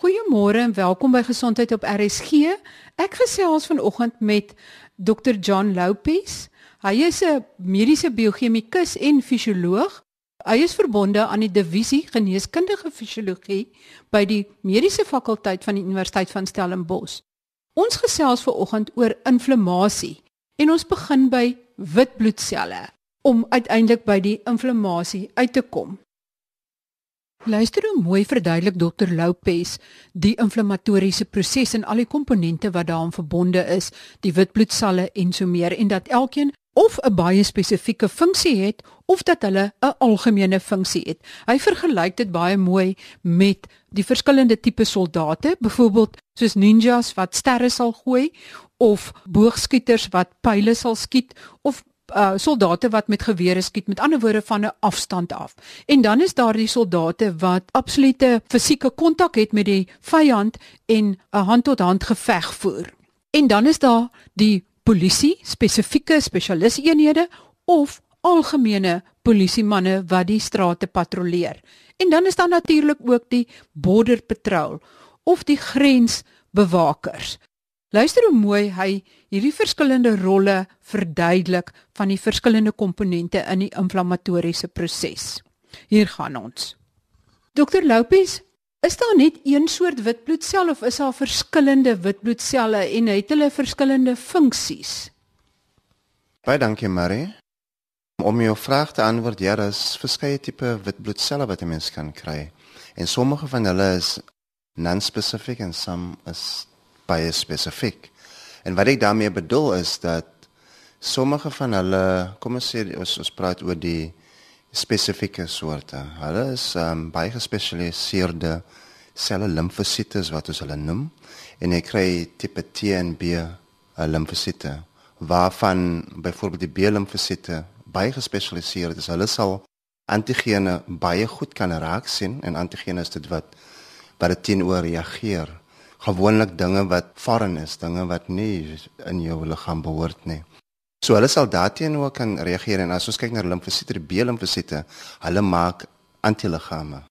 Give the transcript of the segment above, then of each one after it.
Goeiemôre en welkom by Gesondheid op RSG. Ek gesels vanoggend met Dr. John Lopez. Hy is 'n mediese biochemikus en fisioloog. Hy is verbonde aan die divisie geneeskundige fisiologie by die mediese fakulteit van die Universiteit van Stellenbosch. Ons gesels vanoggend oor inflammasie en ons begin by wit bloedselle om uiteindelik by die inflammasie uit te kom. Luister hoe mooi verduidelik Dr Lopez die inflammatoriese proses en al die komponente wat daaraan verbonde is, die wit bloedselle en so meer en dat elkeen of 'n baie spesifieke funksie het of dat hulle 'n algemene funksie het. Hy vergelyk dit baie mooi met die verskillende tipe soldate, byvoorbeeld soos ninjas wat sterre sal gooi of boogskieters wat pile sal skiet of uh, soldate wat met gewere skiet met ander woorde van 'n afstand af. En dan is daar die soldate wat absolute fisieke kontak het met die vyand en 'n hand-tot-hand geveg voer. En dan is daar die polisie, spesifieke spesialiseenhede of algemene polisiemanne wat die strate patrolleer. En dan is daar natuurlik ook die border patrol of die grensbewakers. Luister hoe mooi hy hierdie verskillende rolle verduidelik van die verskillende komponente in die inflammatoriese proses. Hier gaan ons. Dr Lopez, is daar net een soort witbloedsel of is daar verskillende witbloedselle en het hulle verskillende funksies? Baie dankie, Marie. Om jou vraag te antwoord, ja, daar is verskeie tipe witbloedselle wat 'n mens kan kry. En sommige van hulle is non-specific en some is baie spesifiek. En wat ek daarmee bedoel is dat sommige van hulle, kom ons sê ons, ons praat oor die spesifieke soorte. Hulle is um, baie gespesialiseerde selle limfosiete wat ons hulle noem en ek kry tipe T en B uh, limfosiete waarvan byvoorbeeld die B limfosiete baie gespesialiseerd is. Hulle sal antigene baie goed kan raak sien en antigene is dit wat wat dit teenoor reageer gewoonlik dinge wat foreign is, dinge wat nie in jou liggaam behoort nie. So hulle sal daarteenoor kan reageer en as ons kyk na limfosiete, die B-limfosiete, hulle maak antiliggame.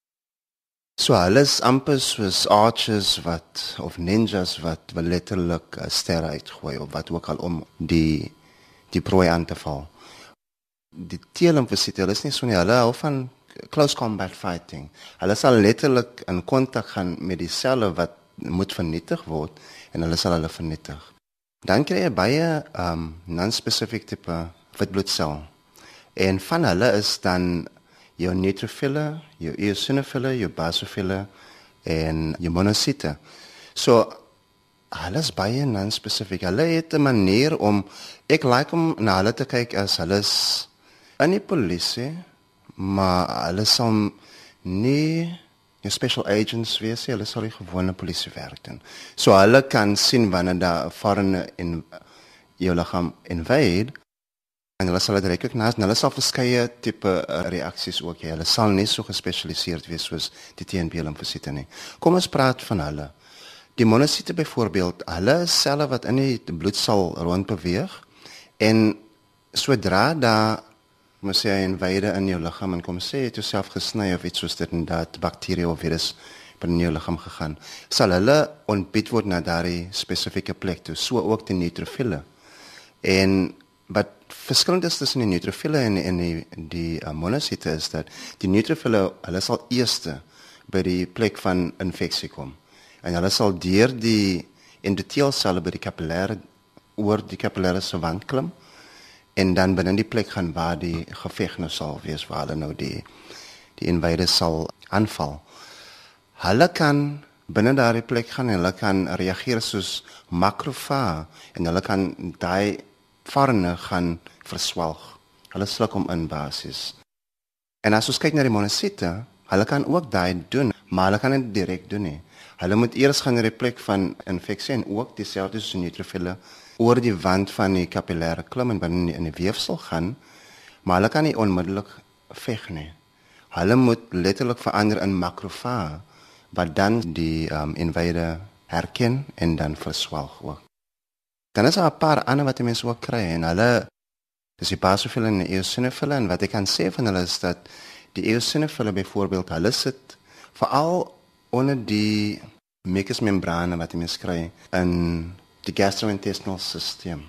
So hulle is amper soos archers wat of ninjas wat letterlik 'n ster uitgooi of wat ook al om die die prooi aan te val. Die T-limfosiete, hulle is nie so nie, hulle hou van close combat fighting. Hulle sal letterlik in kontak gaan met die selle wat moet vernietig word en hulle sal hulle vernietig. Dan kry jy baie um non-specific tipe witbloedsel. En van hulle is dan jou neutrophile, jou eosinophile, jou basophile en jou monocyte. So alles baie non-specific. Hulle het 'n manier om ek like om na hulle te kyk as hulle is in die polisie, maar hulle sal nie jou special agents wees, hulle sal die gewone polisie werk doen. So hulle kan sien wanneer daar 'n foreigner in jou liggaam invade en hulle sal dit recognize en hulle sal verskeie tipe uh, reaksies ook hê. Hulle sal nie so gespesialiseerd wees soos die TNP limfosiete nie. Kom ons praat van hulle. Die monosiete byvoorbeeld, hulle selle wat in die bloed sal rond beweeg en sodra daar Maar sê hy en wyde in jou liggaam en kom sê het jouself gesny of iets soos dit en dat bakterie of virus binne jou liggaam gegaan. Sal hulle ontbied word na daardie spesifieke plek toe, so ook die neutrofile. En wat verskillend is tussen die neutrofile en en die die uh, monosite is dat die neutrofile hulle sal eers by die plek van infeksie kom. En hulle sal deur die endoteelselle by die kapillêre oor die kapillêre se wand klim en dan binne die plek gaan waar die geveg nou sal wees waar hulle nou die die invaders sal aanval. Hulle kan binne daardie plek gaan en hulle kan reageer soos makrofaag en hulle kan daai varne gaan verswelg. Hulle sluk hom in basis. En as ons kyk na die monosiete, hulle kan ook daai doen, maar hulle kan dit direk doen nie. Hulle moet eers gaan na die plek van infeksie en ook dieselfde soos neutrofile oor die wand van die kapillêre klim en binne in die weefsel gaan, maar hulle kan nie onmiddellik veg nie. Hulle moet letterlik verander in makrofaag wat dan die um, invader herken en dan verswelg ook. Dan is daar 'n paar ander wat mense ook kry en hulle dis die basophile en die eosinophile en wat ek kan sê van hulle is dat die eosinophile byvoorbeeld hulle sit veral onder die mucusmembrane wat jy mens kry in die gastrointestinal stelsel.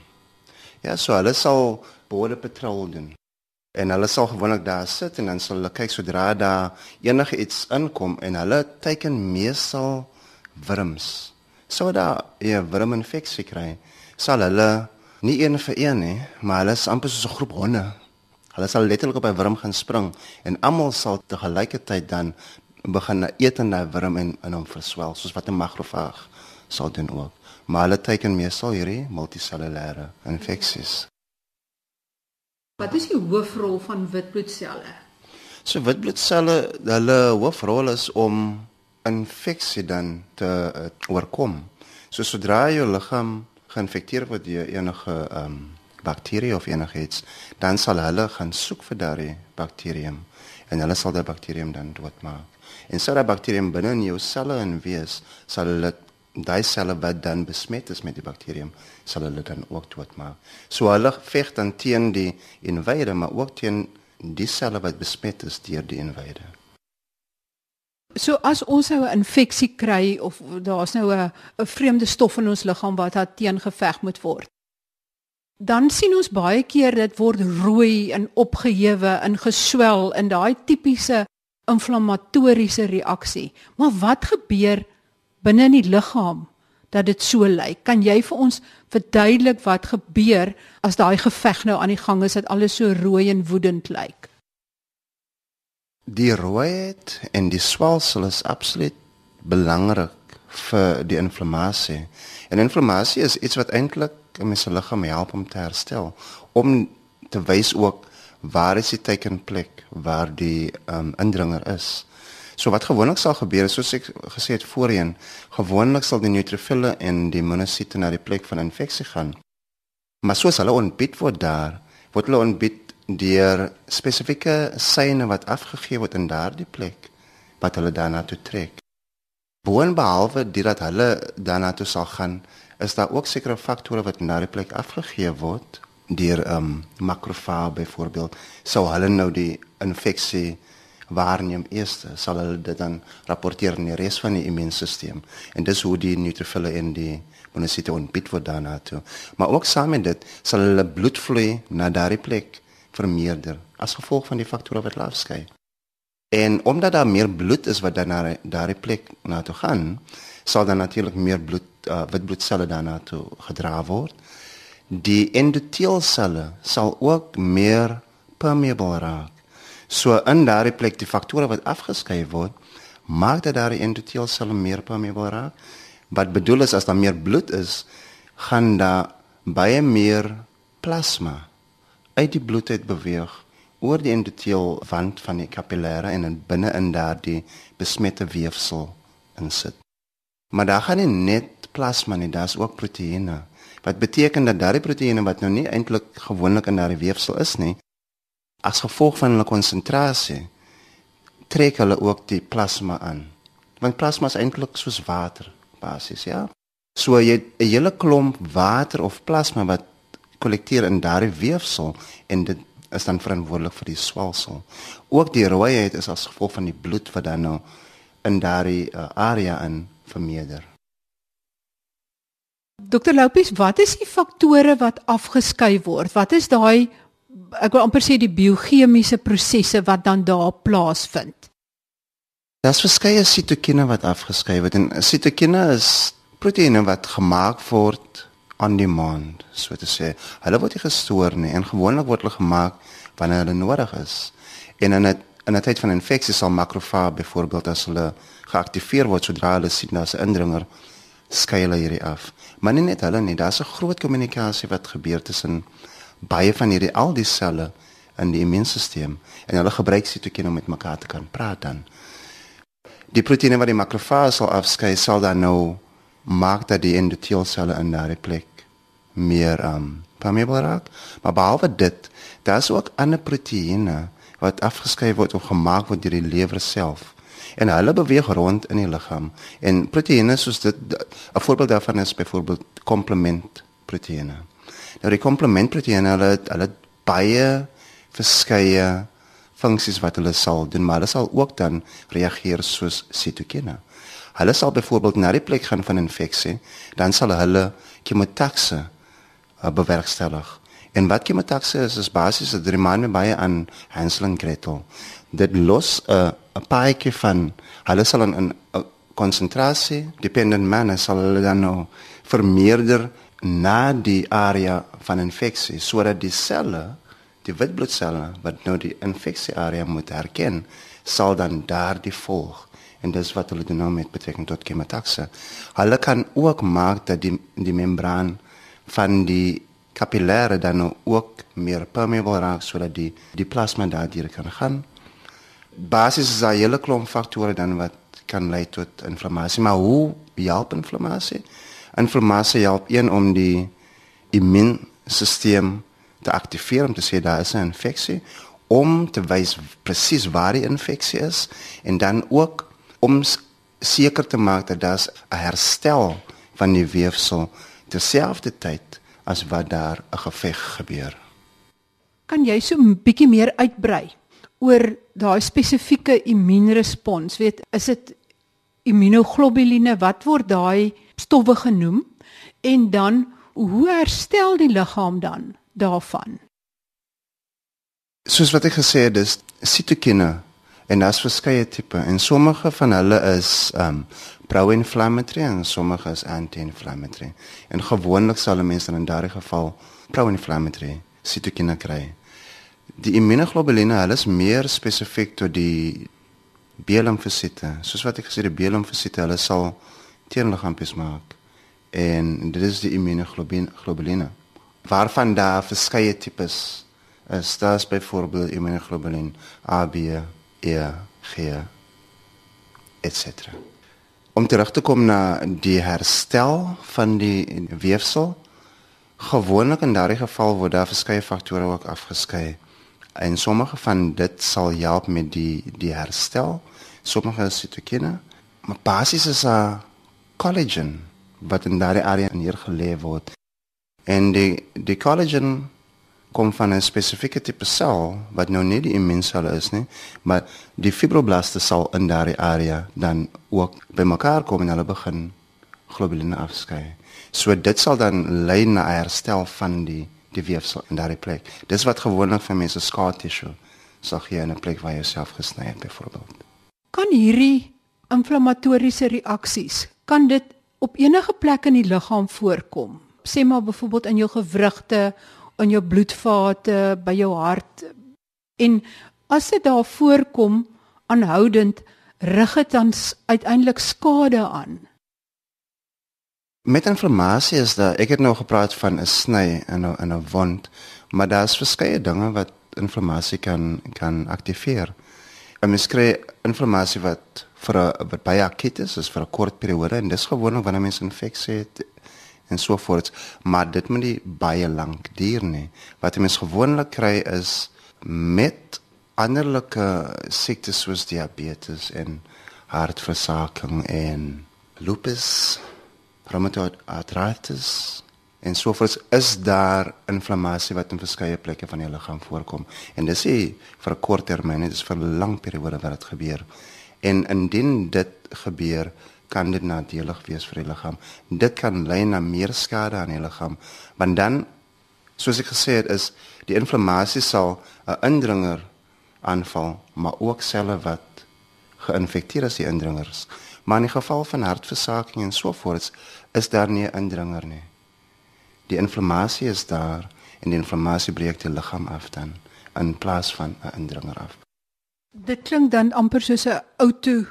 Ja, so hulle sal border patrol doen. En hulle sal gewoonlik daar sit en dan sal hulle kyk sodra daar enige iets inkom en hulle teken meestal wurms. So daar 'n wurminfeksie kry, sal hulle nie een vir een nie, maar hulle is amper soos 'n groep honde. Hulle sal letterlik op 'n wurm gaan spring en almal sal te gelykertyd dan begin eet in daai wurm en in hom verswel, soos wat 'n makrofaag sal doen ook. Maar hulle teken meestal hierdie multisellulêre infeksies. Wat is die hoofrol van witbloedselle? So witbloedselle, hulle hoofrol is om infeksie dan te uh, oorkom. So sodra jou liggaam geïnfekteer word deur enige ehm um, bakterie of enigiets, dan sal hulle gaan soek vir daardie bakterium en hulle sal daardie bakterium dan doodmaak. En so daardie bakterium binne in jou selle en wees, sal hulle daai selle wat dan besmet is met die bakterium sal hulle dan ook doodmaak. So hulle veg dan teen die invader maar ook teen die selle wat besmet is deur die invader. So as ons nou 'n infeksie kry of daar's nou 'n 'n vreemde stof in ons liggaam wat daar teen geveg moet word. Dan sien ons baie keer dit word rooi en opgehewe en geswel in daai tipiese inflammatoriese reaksie. Maar wat gebeur binne in die liggaam dat dit so lyk. Kan jy vir ons verduidelik wat gebeur as daai geveg nou aan die gang is dat alles so rooi en woedend lyk? Die rooiheid en die swelsel is absoluut belangrik vir die inflammasie. En inflammasie is iets wat eintlik 'n mens se liggaam help om te herstel, om te wys ook waar is die tekenplek waar die um, indringer is. So wat gewoonlik sal gebeur is soos ek gesê het voorheen, gewoonlik sal die neutrofille en die monosiete na die plek van infeksie gaan. Maar soos hulle ontbied word daar, word hulle ontbied deur spesifieke seine wat afgegee word in daardie plek wat hulle daarna toe trek. Boonbehalwe dit dat hulle daarna toe sal gaan, is daar ook sekere faktore wat na die plek afgegee word deur ehm um, makrofage byvoorbeeld, sou hulle nou die infeksie waarneem eers sal hulle dit dan rapporteer in die res van die immuunstelsel. En dis hoe die neutrofille en die monosiete ontbied word daarna toe. Maar ook saam met dit sal hulle bloedvloei na daardie plek vermeerder as gevolg van die faktore wat afskei en omdat daar meer bloed is wat dan na daardie plek na toe gaan sal dan natuurlik meer bloed uh, wit bloedselle daarna toe gedra word. Die endoteelselle sal ook meer permeable raak So in daardie plek die faktore wat afgeskei word, maak dat daardie endoteelselle meer permeabel raak. Wat bedoel is as daar meer bloed is, gaan daar baie meer plasma uit die bloed uit beweeg oor die endoteelwand van die kapillêre en in binne in daardie besmette weefsel insit. Maar daar gaan nie net plasma nie, daar's ook proteïene. Wat beteken dat daardie proteïene wat nou nie eintlik gewoonlik in daardie weefsel is nie, as gevolg van hulle konsentrasie trek hulle ook die plasma aan. Want plasma is eintlik soos water basies, ja. So jy 'n hele klomp water of plasma wat kollekteer in daardie weefsel en dit is dan verantwoordelik vir die swelsel. Ook die rooiheid is as gevolg van die bloed wat dan nou in daardie uh, area in vermeerder. Dokter Lopes, wat is die faktore wat afgeskei word? Wat is daai ek wil amper sê die biochemiese prosesse wat dan daar plaasvind. Daar's verskeie sitokine wat afgeskei word en sitokine is proteïene wat gemaak word on demand, so te sê. Hulle word nie gestoor nie en gewoonlik word hulle gemaak wanneer hulle nodig is. En in 'n in 'n tyd van infeksie sal makrofage byvoorbeeld as hulle geaktiveer word sodra hulle sien daar's 'n indringer, skei hulle hierdie af. Maar nie net hulle nie, daar's 'n groot kommunikasie wat gebeur tussen baie van hierdie al die selle in die immuunstelsel en hulle gebruik sitokine om met mekaar te kan praat dan. Die proteïene wat die makrofage sal afskei sal dan nou maak dat die endoteelselle in daardie plek meer um permeable raak. Maar behalwe dit, daar's ook ander proteïene wat afgeskei word of gemaak word deur die lewer self en hulle beweeg rond in die liggaam en proteïene soos dit 'n voorbeeld daarvan is byvoorbeeld komplement proteïene. Nou die komplementproteïene hulle hulle baie verskeie funksies wat hulle sal doen, maar hulle sal ook dan reageer soos sitokine. Hulle sal byvoorbeeld na die plek gaan van infeksie, dan sal hulle chemotaxe uh, bewerkstellig. En wat chemotaxe is, is basies 'n reminder baie aan Hansel en Gretel. Dit los 'n uh, 'n paadjie van hulle sal in 'n konsentrasie dependent manner sal hulle dan nou vermeerder na die area van infeksie sodat die selle die witbloedselle wat nou die infeksie area moet herken sal dan daardie volg en dis wat hulle doen nou met betrekking tot chemotaxe. Hulle kan ook maak dat die die membraan van die kapillêre dan nou ook meer permeable raak sodat die die plasma daardeur kan gaan. Basis is daar hele klomp faktore dan wat kan lei tot inflammasie, maar hoe help inflammasie? Inflammasie help een om die immuunstelsel te aktiveer om te sê daar is 'n infeksie om te wys presies waar die infeksie is en dan ook om seker te maak dat daar 'n herstel van die weefsel terselfdertyd as wat daar 'n geveg gebeur. Kan jy so 'n bietjie meer uitbrei oor daai spesifieke immuunrespons? Weet, is dit immunoglobuline wat word daai stowwe genoem en dan hoe herstel die liggaam dan daarvan? Soos wat ek gesê het, dis sitokine en daar's verskeie tipe en sommige van hulle is um pro-inflammatory en sommige is anti-inflammatory. En gewoonlik sal 'n mens dan in daardie geval pro-inflammatory sitokine kry. Die immunoglobuline, hulle is meer spesifiek tot die B-limfosiete. Soos wat ek gesê die B-limfosiete, hulle sal teenliggaampies maak. En dit is die immunoglobuline. Waarvan daar verskeie tipes is. Daar's byvoorbeeld immunoglobulin A, B, E, G etc. Om terug te kom na die herstel van die weefsel, gewoonlik in daardie geval word daar verskeie faktore ook afgeskei. En sommige van dit sal help met die die herstel, sommige is sitokine, maar basies is 'n collagen wat in daardie area neergelê word. En die die collagen kom van 'n spesifieke tipe sel wat nou nie die immuunsel is nie, maar die fibroblaste sal in daardie area dan ook bymekaar kom en hulle begin globuline afskei. So dit sal dan lei na herstel van die die weefsel in daardie plek. Dis wat gewoonlik vir mense scar tissue sal gee in 'n plek waar jy self gesny het byvoorbeeld. Kan hierdie inflammatoriese reaksies kan dit op enige plek in die liggaam voorkom? Sê maar byvoorbeeld in jou gewrigte in jou bloedvate, by jou hart. En as dit daar voorkom aanhoudend rig dit dan uiteindelik skade aan. Met inflammasie is daar ek het nou gepraat van 'n sny in 'n in 'n wond, maar daar's verskeie dinge wat inflammasie kan kan aktiveer. 'n Mens kry inflammasie wat vir 'n wat baie akut is, is vir 'n kort periode en dis gewoonlik wanneer mens infeksie het en so voort, maar dit moet nie baie lank duur nie. Wat jy mens gewoonlik kry is met anderlike siektes soos diabetes en hartversaking en lupus, rheumatoid arthritis en so voort is daar inflammasie wat in verskeie plekke van jou liggaam voorkom. En dis nie vir 'n kort termyn, dit is vir 'n lang periode wat dit gebeur. En indien dit gebeur, kan dit nadelig wees vir die liggaam. Dit kan lei na meer skade aan die liggaam. Want dan soos ek gesê het is die inflammasie sal 'n indringer aanval, maar ook selle wat geïnfekteer is die indringers. Maar in die geval van hartversaking en so voort is daar nie 'n indringer nie. Die inflammasie is daar en die inflammasie breek die liggaam af dan in plaas van 'n indringer af. Dit klink dan amper soos 'n auto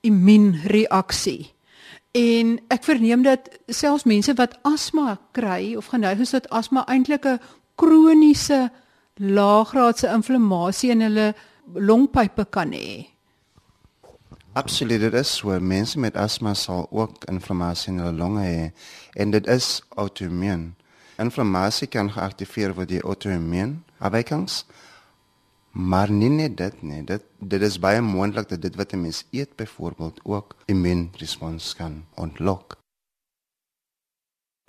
immuunreaksie. En ek verneem dat selfs mense wat asma kry of geneig is tot asma eintlik 'n kroniese laaggraadse inflammasie in hulle longpype kan hê. Absoluut, dit is so. Mense met asma sal ook inflammasie in hulle longe hê en dit is outoimmuun. Inflammasie kan geaktiveer word deur outoimmuun afwykings Maar nie net dit nie. Dit dit is baie moontlik dat dit wat 'n mens eet byvoorbeeld ook immuunrespons kan ontlok.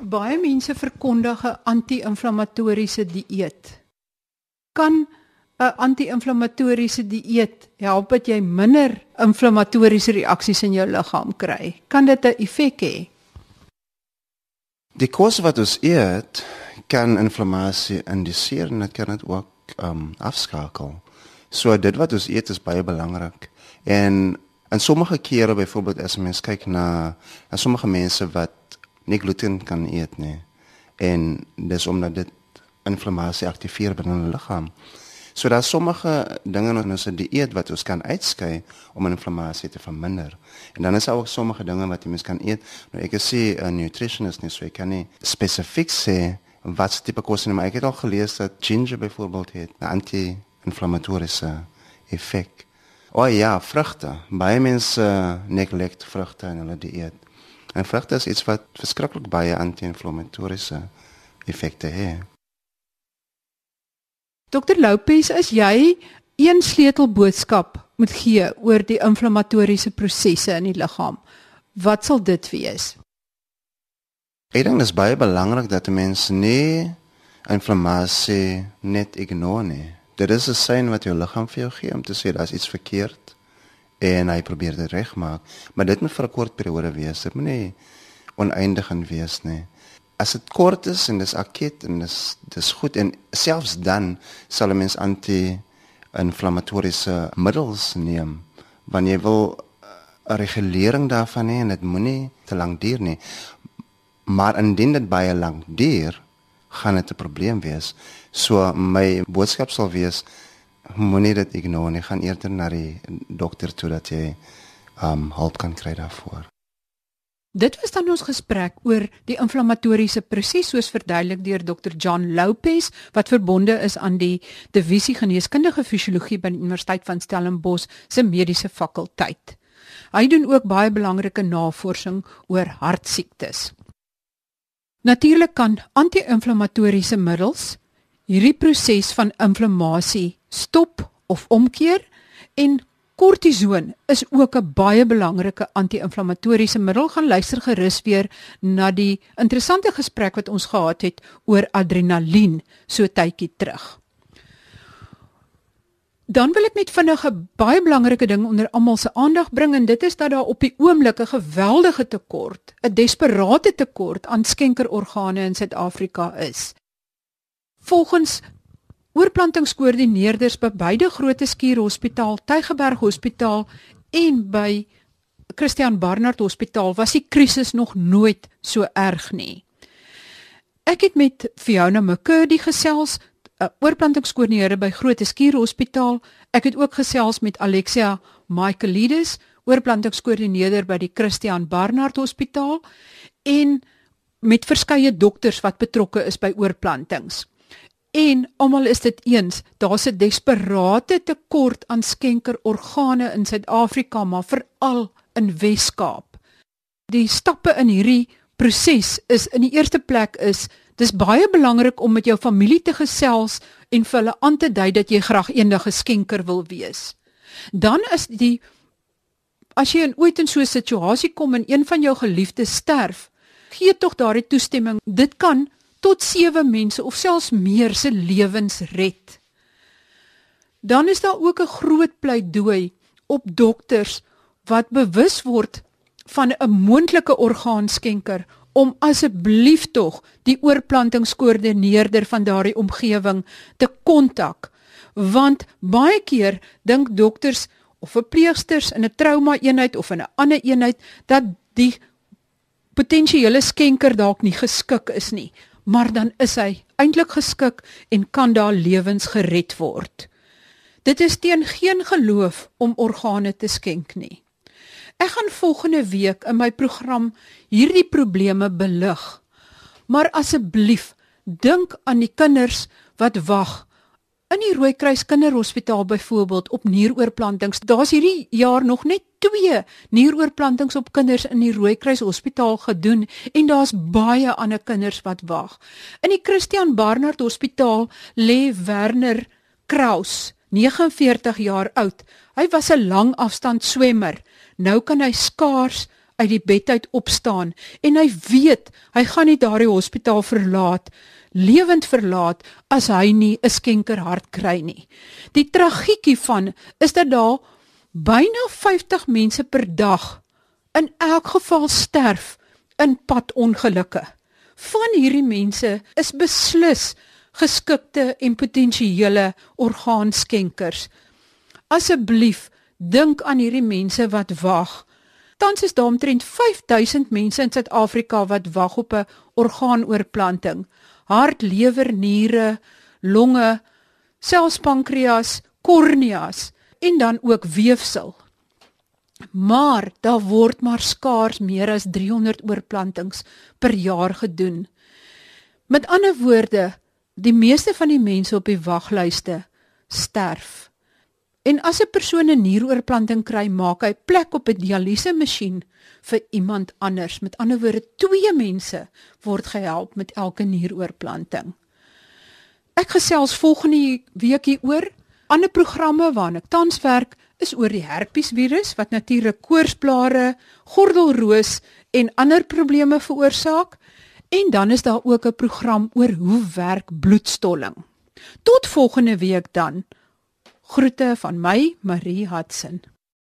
Baie mense verkondig 'n anti-inflammatoriese dieet. Kan 'n anti-inflammatoriese dieet help dat jy minder inflammatoriese reaksies in jou liggaam kry? Kan dit 'n effek hê? Die kos wat ons eet kan inflammasie induseer en dit kan dit ook um afskakel. So dit wat ons eet is baie belangrik. En in sommige kere byvoorbeeld as mens kyk na na sommige mense wat nie gluten kan eet nie en dis omdat dit inflammasie aktiveer binne hulle liggaam. So daar sommige dinge in ons dieet wat ons kan uitskei om inflammasie te verminder. En dan is daar ook sommige dinge wat jy mens kan eet. Nou ek sê 'n nutritionist nie so ek kan nie spesifiek sê wat tipe kos neem. Ek het al gelees dat ginger byvoorbeeld het 'n anti-inflammatoriese effek. O oh ja, vrugte. Baie mense neglect vrugte in hulle dieet. En vrugte is iets wat verskriklik baie anti-inflammatoriese effekte het. Dokter Lopez, as jy een sleutelboodskap moet gee oor die inflammatoriese prosesse in die liggaam, wat sal dit wees? Ek dink dit is baie belangrik dat mense nie inflammasie net ignoreer nie. Dit is 'n sein wat jou liggaam vir jou gee om te sê daar's iets verkeerd en hy probeer dit regmaak. Maar dit moet vir 'n kort periode wees. Dit moet nie oneindig gaan wees nie. As dit kort is en dis akut en dis dis goed en selfs dan sal 'n mens anti-inflammatoriese middels neem wanneer jy wil 'n regulering daarvan hê en dit moenie te lank duur nie. Maar indien dit baie lank duur, gaan dit 'n probleem wees. So my boodskap sal wees moenie dit ignoreer nie, gaan eerder na die dokter toe dat jy um hulp kan kry daarvoor. Dit was dan ons gesprek oor die inflammatoriese proses soos verduidelik deur Dr. John Lopez wat verbonde is aan die divisie geneeskundige fisiologie by die Universiteit van Stellenbosch se mediese fakulteit. Hy doen ook baie belangrike navorsing oor hartsiektes. Natuurlik kan anti-inflammatoriese middels hierdie proses van inflammasie stop of omkeer en kortison is ook 'n baie belangrike anti-inflammatoriese middel. Gaan luister gerus weer na die interessante gesprek wat ons gehad het oor adrenalien so tydjie terug. Dan wil ek net vinnig 'n baie belangrike ding onder almal se aandag bring en dit is dat daar op die oomblik 'n geweldige tekort, 'n desperate tekort aan skenkerorgane in Suid-Afrika is. Volgens oorplantingskoördineerders by beide Groote Skuur Hospitaal, Tygerberg Hospitaal en by Christian Barnard Hospitaal was die krisis nog nooit so erg nie. Ek het met Fiona McCurdy gesels, 'n oorplantingskoördineerder by Groote Skuur Hospitaal. Ek het ook gesels met Alexia Michaelides, oorplantingskoördineerder by die Christian Barnard Hospitaal en met verskeie dokters wat betrokke is by oorplantings. En almal is dit eens, daar's 'n desperate tekort aan skenkerorgane in Suid-Afrika, maar veral in Wes-Kaap. Die stappe in hierdie proses is in die eerste plek is Dis baie belangrik om met jou familie te gesels en vir hulle aan te dui dat jy graag eendag 'n skenker wil wees. Dan is die as jy ooit in so 'n situasie kom en een van jou geliefdes sterf, gee tog daardie toestemming. Dit kan tot 7 mense of selfs meer se lewens red. Dan is daar ook 'n groot pleidooi op dokters wat bewus word van 'n moontlike orgaanskenker om asseblief tog die oorplantingskoördineerder van daardie omgewing te kontak want baie keer dink dokters of verpleegsters in 'n trauma eenheid of in 'n ander eenheid dat die potensiële skenker dalk nie geskik is nie maar dan is hy eintlik geskik en kan daar lewens gered word dit is teen geen geloof om organe te skenk nie Ek gaan volgende week in my program hierdie probleme belig. Maar asseblief, dink aan die kinders wat wag. In die Rooikruis Kinderhospitaal byvoorbeeld op nieroorplantings. Daar's hierdie jaar nog net 2 nieroorplantings op kinders in die Rooikruis Hospitaal gedoen en daar's baie ander kinders wat wag. In die Christian Barnard Hospitaal lê Werner Kraus, 49 jaar oud. Hy was 'n langafstand swemmer. Nou kan hy skaars uit die bed uit opstaan en hy weet hy gaan nie daardie hospitaal verlaat lewend verlaat as hy nie 'n skenkerhart kry nie. Die tragedie van is dat daar byna 50 mense per dag in elk geval sterf in padongelukke. Van hierdie mense is beslis geskikte en potensiële orgaanskenkers. Asseblief dink aan hierdie mense wat wag. Tans is daar omtrent 5000 mense in Suid-Afrika wat wag op 'n orgaanoorplanting. Hart, lewer, niere, longe, selfs pankreas, korneas en dan ook weefsel. Maar daar word maar skaars meer as 300 oorplantings per jaar gedoen. Met ander woorde, die meeste van die mense op die waglyste sterf. En as 'n persoon 'n nieroorplanting kry, maak hy plek op 'n dialyse masjien vir iemand anders. Met ander woorde, twee mense word gehelp met elke nieroorplanting. Ek gesels volgende week hieroor. Ander programme waarna ek tans werk is oor die herpesvirus wat natuurlik koorsblare, gordelroos en ander probleme veroorsaak. En dan is daar ook 'n program oor hoe werk bloedstolling. Tot volgende week dan. Groete van my, Marie Hudson.